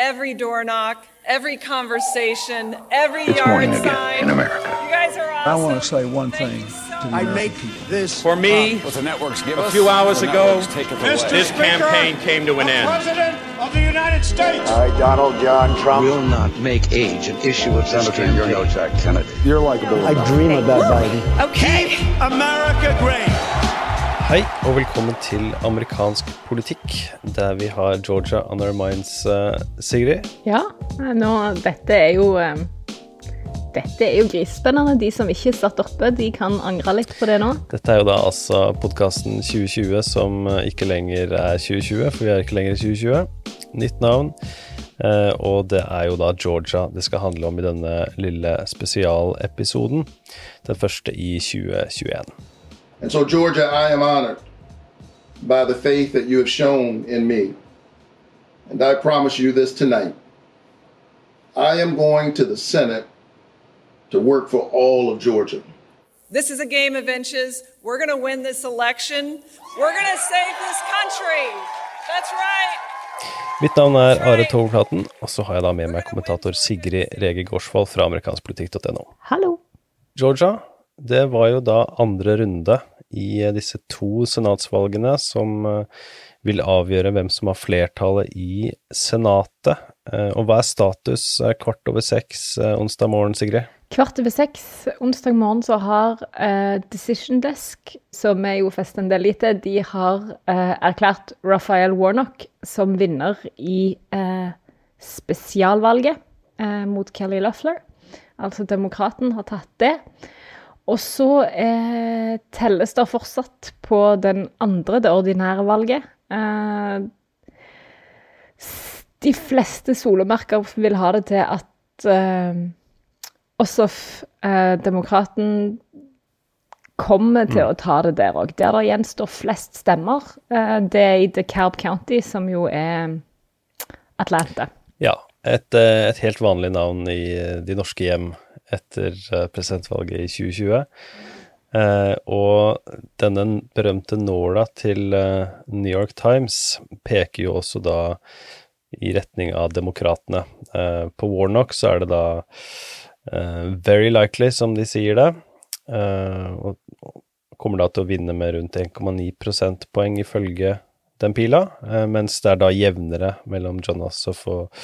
every door knock, every conversation, every It's yard morning again sign. in America. You guys are awesome. I want to say one Thank thing you so to the I American make people. this For me, what the networks give a few hours the ago, networks take this campaign came to an end. President of the United States. I, Donald John Trump. will not make age an issue of this Senator, you're no campaign. Jack Kennedy. You're likable. I dream about Biden. Okay. America great. Hei, og velkommen til amerikansk politikk, der vi har Georgia on our minds, eh, Sigrid. Ja, nå, dette er jo eh, Dette er jo grisespennende. De som ikke satt oppe, de kan angre litt på det nå. Dette er jo da altså podkasten 2020 som eh, ikke lenger er 2020, for vi er ikke lenger i 2020. Nytt navn. Og det er jo da Georgia det skal handle om i denne lille spesialepisoden. Den første i 2021. And so, Georgia, I am honored by the faith that you have shown in me. And I promise you this tonight I am going to the Senate to work for all of Georgia. This is a game of inches. We're going to win this election. We're going to save this country. That's right. Mitt navn er Are Toverplaten, og så har jeg da med meg kommentator Sigrid Rege Gårdsvold fra amerikanskpolitikk.no. Hallo. Georgia, det var jo da andre runde i eh, disse to senatsvalgene som eh, vil avgjøre hvem som har flertallet i Senatet. Eh, Og hva er status kvart over seks onsdag morgen, Sigrid? Kvart over seks onsdag morgen så har uh, Decision Desk, som er jo festet en del lite, de har uh, erklært Raphael Warnock som vinner i uh, spesialvalget mot Kelly Loeffler. Altså demokraten har tatt det. Og så eh, telles det fortsatt på den andre, det ordinære valget. Eh, de fleste solemerker vil ha det til at eh, også eh, demokraten kommer til å ta det der òg. Der det gjenstår flest stemmer, eh, det er i DeKalb County, som jo er Atlanta. Ja, et, eh, et helt vanlig navn i eh, de norske hjem etter eh, presidentvalget i 2020. Eh, og denne berømte nåla til New York Times peker jo også da i retning av demokratene. Eh, på Warnock så er det da eh, very likely, som de sier det. Og kommer da til å vinne med rundt 1,9 prosentpoeng ifølge den pila, mens det er da jevnere mellom John Ossoff og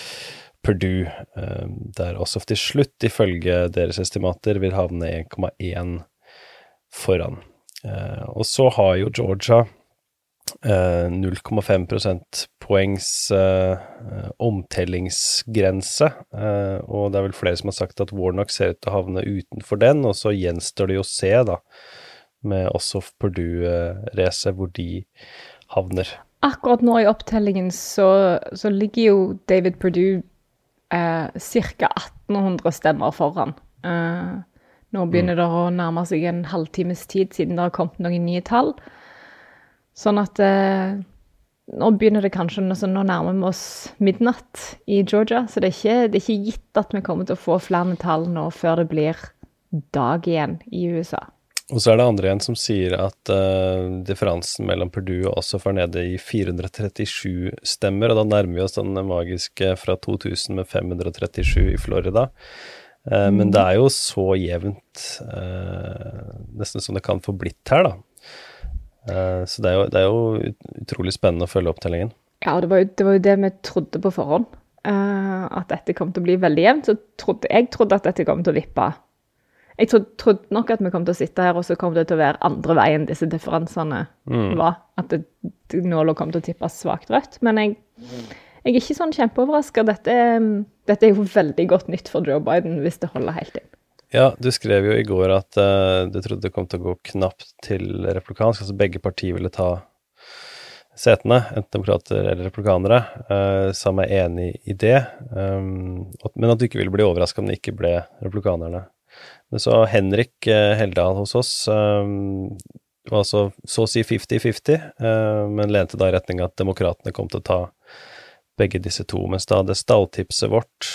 Purdue, eh, der Ossoff til slutt, ifølge deres estimater, vil havne 1,1 foran. Eh, og så har jo Georgia eh, 0,5 prosentpoengs eh, eh, omtellingsgrense, og det er vel flere som har sagt at Warnock ser ut til å havne utenfor den, og så gjenstår det jo å se, da, med Ossoff Purdue-racet, hvor de havner. Akkurat nå i opptellingen så, så ligger jo David Perdue eh, ca. 1800 stemmer foran. Eh, nå begynner det å nærme seg en halvtimes tid siden det har kommet noen nye tall. Sånn at eh, nå begynner det kanskje nå, så nå nærmer vi oss midnatt i Georgia. Så det er, ikke, det er ikke gitt at vi kommer til å få flere tall nå før det blir dag igjen i USA. Og så er det andre igjen som sier at uh, differansen mellom Purdue og Ossoff er nede i 437 stemmer, og da nærmer vi oss den magiske fra 2000 med 537 i Florida. Eh, Men det er jo så jevnt, uh, nesten som det kan få blitt her, da. Så det er, jo, det er jo utrolig spennende å følge opptellingen. Ja, det var jo det, var jo det vi trodde på forhånd. at dette kom til å bli veldig jevnt. Så trodde, jeg trodde at dette kom til å vippe. Jeg trodde, trodde nok at vi kom til å sitte her, og så kom det til å være andre veien disse differansene var. At det, nåla kom til å tippe svakt rødt. Men jeg, jeg er ikke sånn kjempeoverraska. Dette, er- dette er jo veldig godt nytt for Joe Biden, hvis det holder helt inn. Ja, du skrev jo i går at uh, du trodde det kom til å gå knapt til replikansk, altså begge partier ville ta setene, enten demokrater eller replikanere, uh, som er enig i det, um, men at du ikke ville bli overraska om det ikke ble replikanerne. Så Henrik uh, Heldal hos oss um, var altså så å si 50-50, uh, men lente da i retning at demokratene kom til å ta begge disse to, mens da det stalltipset vårt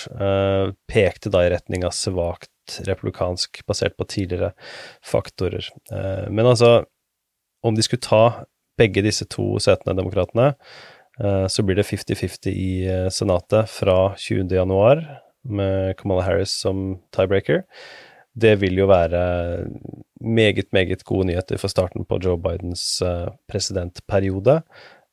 pekte da i retning av svakt republikansk, basert på tidligere faktorer. Men altså, om de skulle ta begge disse to setene, demokratene, Eh, så blir det 50-50 i eh, Senatet fra 20. januar, med Kamala Harris som tiebreaker. Det vil jo være meget, meget gode nyheter for starten på Joe Bidens eh, presidentperiode.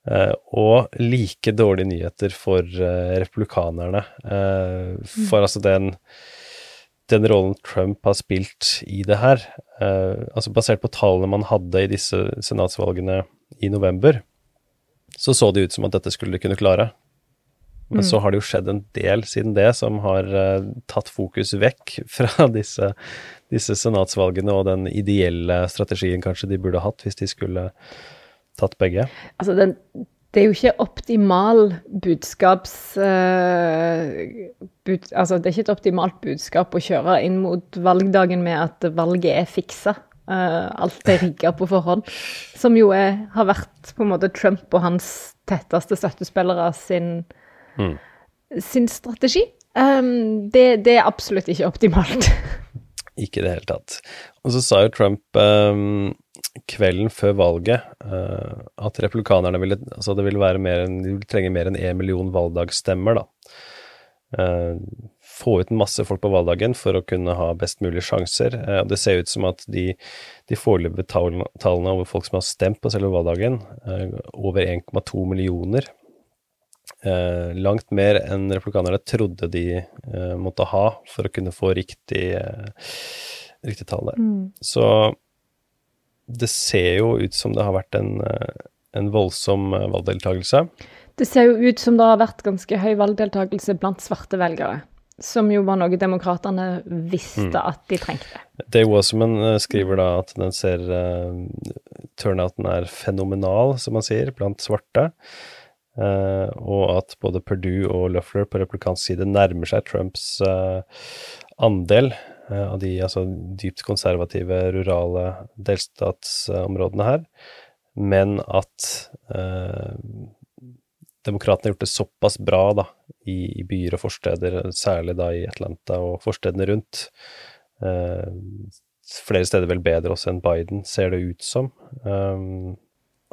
Eh, og like dårlige nyheter for eh, republikanerne. Eh, for altså den den rollen Trump har spilt i det her, altså basert på tallene man hadde i disse senatsvalgene i november, så så det ut som at dette skulle de kunne klare. Men så har det jo skjedd en del siden det som har uh, tatt fokus vekk fra disse, disse senatsvalgene og den ideelle strategien kanskje de burde hatt hvis de skulle tatt begge. Altså, den, det er jo ikke optimal budskaps... Uh, bud, altså, det er ikke et optimalt budskap å kjøre inn mot valgdagen med at valget er fiksa. Uh, alt er rigga på forhånd. Som jo er, har vært på en måte Trump og hans tetteste støttespillere sin, sin strategi. Um, det, det er absolutt ikke optimalt. Ikke i det hele tatt. Og så sa jo Trump um, kvelden før valget uh, at republikanerne ville Altså det ville være mer enn De ville trenge mer enn én million valgdagsstemmer, da. Uh, få ut masse folk på valgdagen for å kunne ha best mulige sjanser. Uh, det ser ut som at de, de foreløpige tallene, over folk som har stemt på selve valgdagen, uh, over 1,2 millioner. Uh, langt mer enn republikanerne trodde de eh, måtte ha for å kunne få riktig, eh, riktig tall der. Så det ser jo ut som det har vært en, en voldsom valgdeltakelse. Det ser jo ut som det har vært ganske høy valgdeltakelse blant svarte velgere. Som jo var noe demokratene visste at de trengte. Dave Wasserman skriver da at den ser Turnouten er fenomenal, som han sier, blant svarte. Uh, og at både Perdue og Loeffler på replikansk side nærmer seg Trumps uh, andel uh, av de altså, dypt konservative, rurale delstatsområdene her, men at demokratene har gjort det såpass bra da, i, i, byer og forsteder, særlig da i Atlanta og forstedene rundt. flere steder vel bedre også enn Biden, ser det ut som. Um,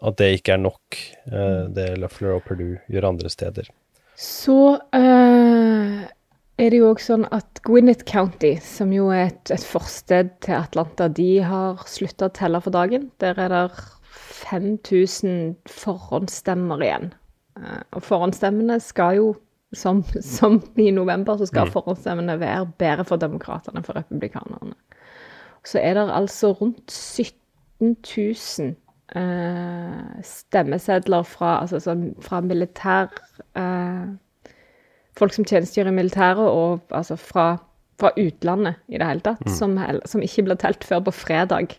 at det ikke er nok, eh, det Luffler og Perdue gjør andre steder. Så uh, er det jo også sånn at Gwinnett County, som jo er et, et forsted til Atlanta, de har slutta å telle for dagen. Der er det 5000 forhåndsstemmer igjen. Uh, og forhåndsstemmene skal jo, som, som i november, så skal Mm. forhåndsstemmene være bedre for demokratene enn for republikanerne. Så er det altså rundt 17 000 eh, stemmesedler fra, altså, sånn, fra militær eh, Folk som tjenestegjør i militæret, og altså fra, fra utlandet i det hele tatt, som, som ikke blir telt før på fredag.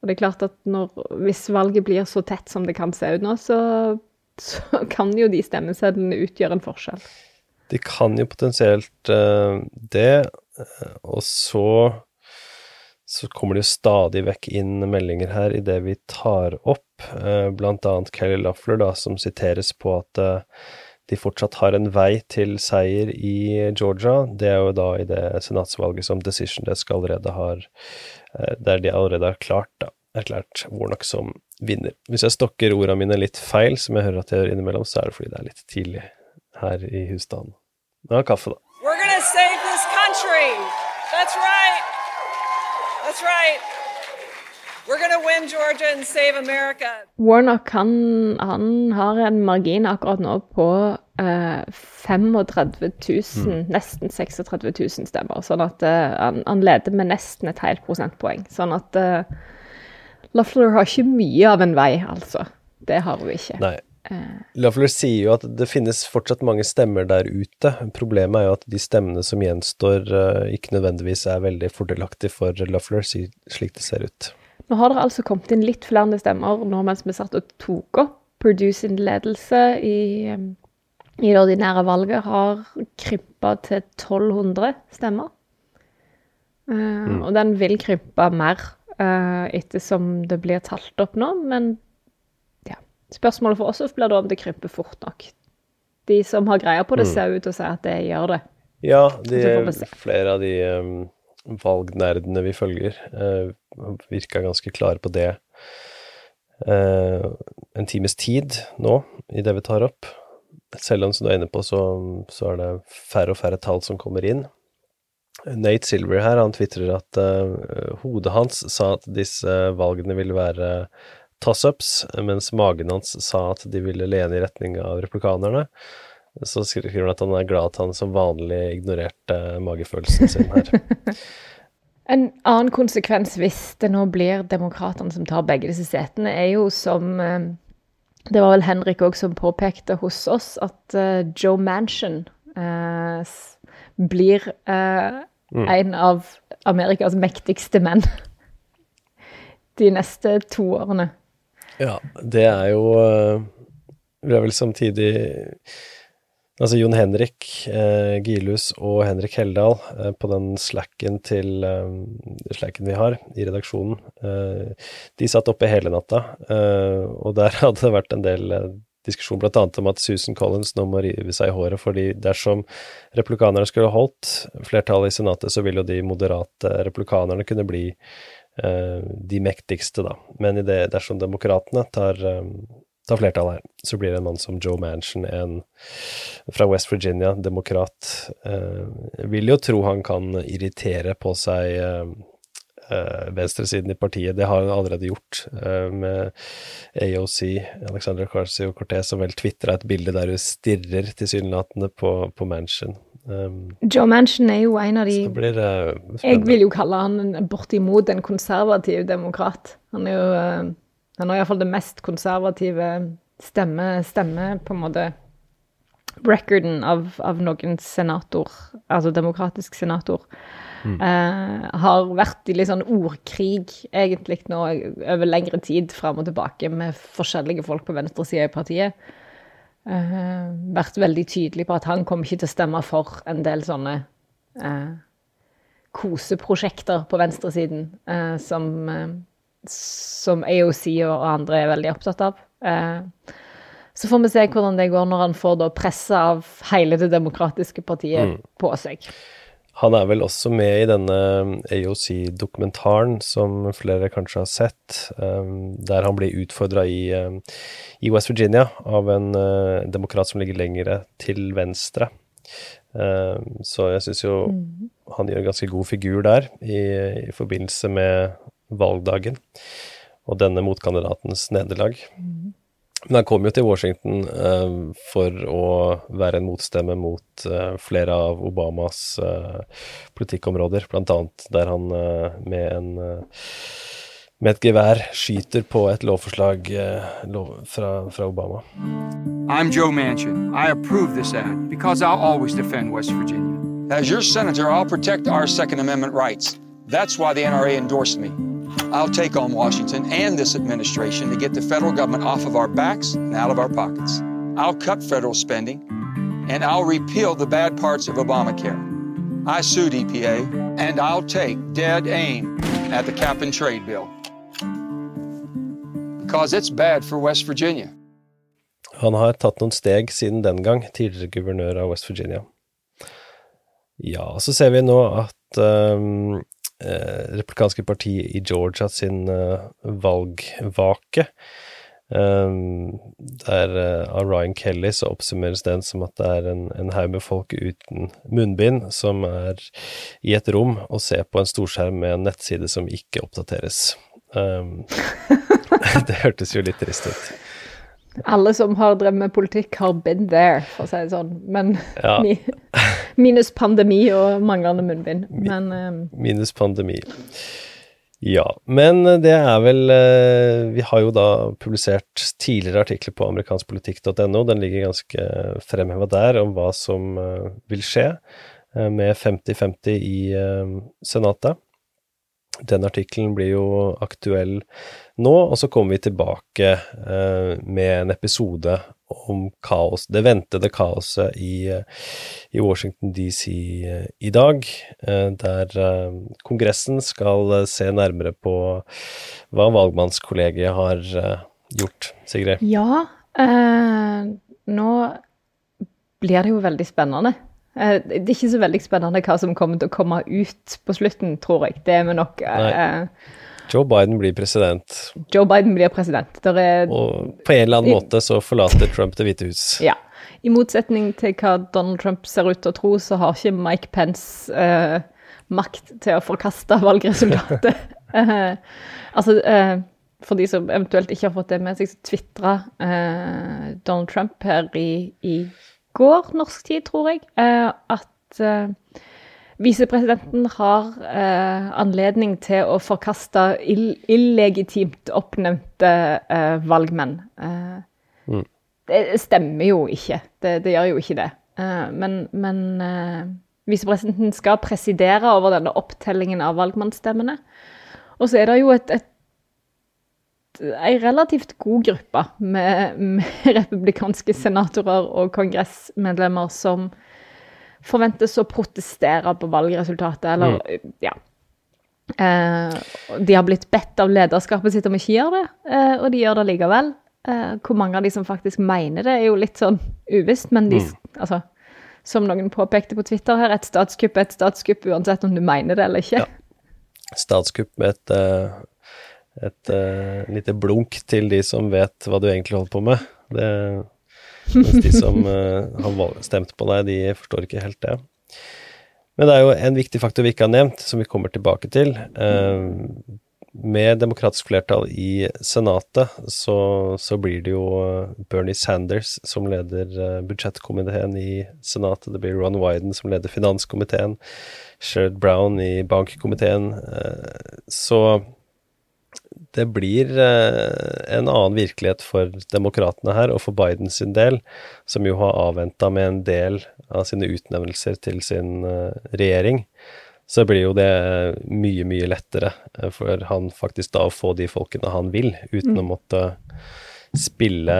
Og det er klart at når, hvis valget blir så tett som det kan se ut nå, så, så kan jo de stemmesedlene utgjøre en forskjell. De kan jo potensielt eh, det, eh, og så så kommer det jo stadig vekk inn meldinger her i det vi tar opp, eh, blant annet Kelly Laffler da, som siteres på at eh, de fortsatt har en vei til seier i Georgia. Det er jo da i det senatsvalget som Decision Desk allerede har eh, Der de allerede har klart, da, erklært Warnock som vinner. Hvis jeg stokker ordene mine litt feil, som jeg hører at jeg gjør innimellom, så er det fordi det er litt tidlig her i husstanden. Har kaffe, da. We're gonna save this country. That's right. That's right. We're gonna to win Georgia and save America. Warnock han, han har en margin akkurat nå på eh, 35 000, nesten 36 000 stemmer. Sånn at eh, han, han leder med nesten et helt prosentpoeng. Sånn at uh, Loeffler har ikke mye av en vei, altså. Det har hun ikke. Nei. Loeffler sier jo at det finnes fortsatt mange stemmer der ute. Problemet er jo at de stemmene som gjenstår, eh, ikke nødvendigvis er veldig fordelaktige for Loeffler, slik det ser ut. Nå har det altså kommet inn litt flere stemmer nå mens vi satt og tok opp. producing ledelse i, eh, i det ordinære valget har krympa til 1200 stemmer. Mm. Og den vil krympe mer ettersom det blir talt opp nå, men. Spørsmålet for oss blir da om det krymper fort nok. De som har greia på det, ser ut til å si at det gjør det. Ja, de, flere av de um, valgnerdene vi følger, uh, virka ganske klare på det uh, en times tid nå i det vi tar opp. Selv om, som du er inne på, så, så er det færre og færre tall som kommer inn. Nate Silver her, han tvitrer at uh, hodet hans sa at disse valgene ville være toss-ups, mens magen hans sa at de ville lene i retning av replikanerne. Så skriver han at han er glad at han som vanlig ignorerte magefølelsen sin her. En annen konsekvens hvis det nå blir demokratene som tar begge disse setene, er jo som eh, Det var vel Henrik òg som påpekte hos oss, at eh, Joe Manchin eh, blir eh, en av Amerikas mektigste menn de neste to årene. Ja, det er jo eh, Det er vel samtidig Altså Jon Henrik eh, Gilhus og Henrik Heldal eh, på den slacken til eh, slacken vi har i redaksjonen, eh, de satt oppe hele natta, eh, og der hadde det vært en del diskusjon annet om at Susan Collins nå må rive seg i håret, fordi dersom replikanerne skulle holdt flertallet i Senatet, så ville jo de moderate replikanerne kunne bli de mektigste, da. Men det, dersom demokratene tar, eh, tar flertallet her, så blir det en mann som Joe Manchin, en fra West Virginia, demokrat. Eh, vil jo tro han kan irritere på seg eh, eh, venstresiden i partiet. Det har han allerede gjort eh, med AOC, Alexandra Carcio Cortez, som vel tvitra et bilde der hun stirrer tilsynelatende på, på Manchin. Um, Joe Manchin er jo en av de Jeg vil jo kalle han bortimot en konservativ demokrat. Han er jo eh, Han har iallfall det mest konservative stemme, stemme på en måte Recorden av, av noen senator, altså demokratisk senator. Eh, har vært i litt sånn ordkrig, egentlig, nå over lengre tid fram og tilbake med forskjellige folk på venstresida i partiet. Eh, vært veldig tydelig på at han kommer ikke til å stemme for en del sånne eh, koseprosjekter på venstresiden eh, som, eh, som AOC og andre er veldig opptatt av. Eh, så får vi se hvordan det går når han får da presset av hele det demokratiske partiet på seg. Han er vel også med i denne AOC-dokumentaren som flere kanskje har sett, um, der han blir utfordra i, um, i West Virginia av en uh, demokrat som ligger lengre til venstre. Så jeg syns jo han gjør en ganske god figur der i, i forbindelse med valgdagen og denne motkandidatens nederlag. Men han kom jo til Washington eh, for å være en motstemme mot eh, flere av Obamas eh, politikkområder, annet der han eh, med en eh, med et gevær skyter på et lovforslag eh, lov, fra, fra Obama. I'm Joe Manchin. I approve this ad because I'll always defend West Virginia. As your senator, I'll protect our Second Amendment rights. That's why the NRA endorsed me. I'll take on Washington and this administration to get the federal government off of our backs and out of our pockets. I'll cut federal spending and I'll repeal the bad parts of Obamacare. I sued EPA and I'll take dead aim at the cap and trade bill. Because it's bad for West Virginia. Han har tatt noen steg siden den gang, tidligere guvernør av West Virginia. Ja, så ser vi nå at um, eh, Republikanske parti i Georgia sin eh, valgvake um, Der eh, av Ryan Kelly så oppsummeres den som at det er en, en haug med folk uten munnbind som er i et rom og ser på en storskjerm med en nettside som ikke oppdateres. Um, det hørtes jo litt trist ut. Alle som har drevet med politikk, har been there, for å si det sånn. Men Ja. minus pandemi og manglende munnbind. Men eh, Minus pandemi. Ja, men det er vel eh, Vi har jo da publisert tidligere artikler på amerikanskpolitikk.no. Den ligger ganske fremheva der om hva som eh, vil skje eh, med 50-50 i eh, Senatet. Den artikkelen blir jo aktuell nå, og så kommer vi tilbake eh, med en episode om kaos, det ventede kaoset i, i Washington DC eh, i dag, eh, der eh, Kongressen skal eh, se nærmere på hva valgmannskollegiet har eh, gjort. Sigrid? ja, nå blir det jo veldig spennende. Det er ikke så veldig spennende hva som kommer til å komme ut på slutten, tror jeg. Det er vi nok Nei. Joe Biden blir president, Joe Biden blir president. Der er og på en eller annen måte så forlater Trump Det hvite hus. Ja. I motsetning til hva Donald Trump ser ut til å tro, så har ikke Mike Pence eh, makt til å forkaste valgresultatet. Eh, altså, eh, for de som eventuelt ikke har fått det med seg, så tvitra eh, Donald Trump her i, i går, norsk tid, tror jeg, eh, at visepresidenten har eh, anledning til å forkaste ill illegitimt oppnevnte eh, valgmenn. Eh, Mm. det stemmer jo ikke. Det, det gjør jo ikke det. Eh, men men eh, visepresidenten skal presidere over denne opptellingen av valgmannsstemmene. Og så er det jo et, et ei relativt god gruppe med, med republikanske senatorer og kongressmedlemmer som forventes å protestere på valgresultatet, eller ja. Eh, de har blitt bedt av lederskapet sitt om ikke å gjøre det, eh, og de gjør det likevel. Eh, hvor mange av de som faktisk mener det, er jo litt sånn uvisst, men de, altså, som noen påpekte på Twitter her, et statskupp er et statskupp uansett om du mener det eller ikke. Ja. Statskupp med et, et, et eh, lite blunk til de som vet hva du egentlig holder på med. Det, mens de som eh, har stemt på deg, de forstår ikke helt det. Men det er jo en viktig faktor vi ikke har nevnt, som vi kommer tilbake til. Eh, med demokratisk flertall i Senatet, så, så blir det jo eh, Bernie Sanders som leder budsjettkomiteen i Senatet. Det blir Ron Wyden som leder finanskomiteen. Sherrod Brown i bankkomiteen. Så det blir eh, en annen virkelighet for demokratene her, og for Biden sin del, som jo har avventa med en del av sine utnevnelser til sin eh, regjering. Så blir jo det eh, mye, mye lettere for han faktisk da å få de folkene han vil, uten å måtte spille,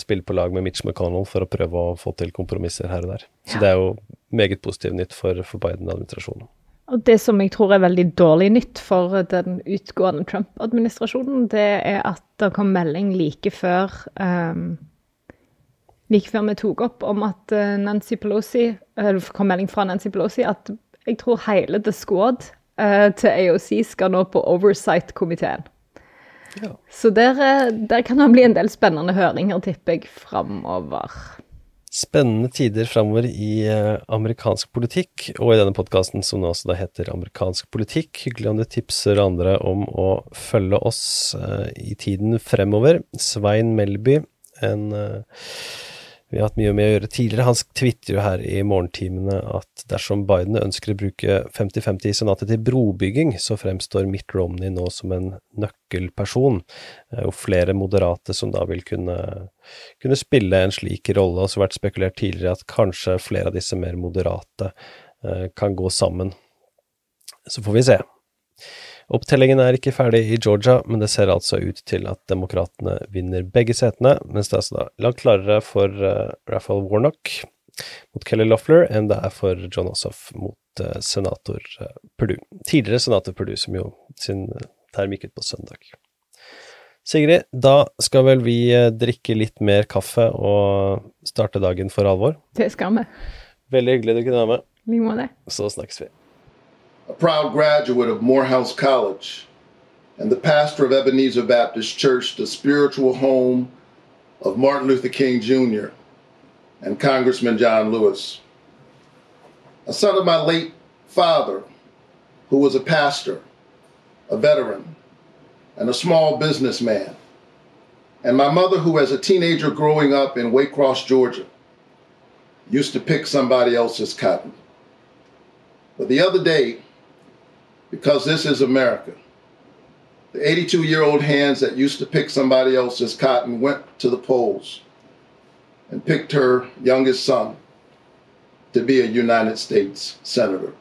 spille på lag med Mitch McConnell for å prøve å få til kompromisser her og der. Så det er jo meget positivt nytt for, for Biden-administrasjonen. Og det som jeg tror er veldig dårlig nytt for den utgående Trump-administrasjonen, det er at det kom melding like før um, Like før vi tok opp om at eh, Nancy Pelosi eller Det kom melding fra Nancy Pelosi at jeg tror hele The Squad uh, til AOC skal nå på Oversight-komiteen. Så der, eh, der kan det bli en del spennende høringer, tipper jeg, framover. Spennende tider framover i eh, amerikansk politikk, og i denne podkasten som nå også da heter Amerikansk politikk. Hyggelig om du tipser andre om å følge oss eh, i tiden fremover. Svein Melby, en eh, vi har hatt mye med å gjøre tidligere. Han tvitrer jo her i morgentimene at dersom Biden ønsker å bruke 50-50 i Senatet til brobygging, så fremstår Mitt Romney nå som en nøkkelperson, og flere moderate som da vil kunne, kunne spille en slik rolle. Det har også vært spekulert tidligere at kanskje flere av disse mer moderate eh, kan gå sammen. Så får vi se. Opptellingen er ikke ferdig i Georgia, men det ser altså ut til at demokratene vinner begge setene, mens det er altså langt klarere for uh, Raphael Warnock mot Kelly Loeffler enn det er for John Ossoff mot uh, senator uh, Perdue. Tidligere senator Perdue, som jo sin term gikk ut på søndag. Sigrid, da skal vel vi drikke litt mer kaffe og starte dagen for alvor? Det skal vi. Veldig hyggelig du kunne være med. I like måte. Så snakkes vi. A proud graduate of Morehouse College and the pastor of Ebenezer Baptist Church, the spiritual home of Martin Luther King Jr. and Congressman John Lewis. A son of my late father, who was a pastor, a veteran, and a small businessman. And my mother, who as a teenager growing up in Waycross, Georgia, used to pick somebody else's cotton. But the other day, because this is America. The 82 year old hands that used to pick somebody else's cotton went to the polls and picked her youngest son to be a United States Senator.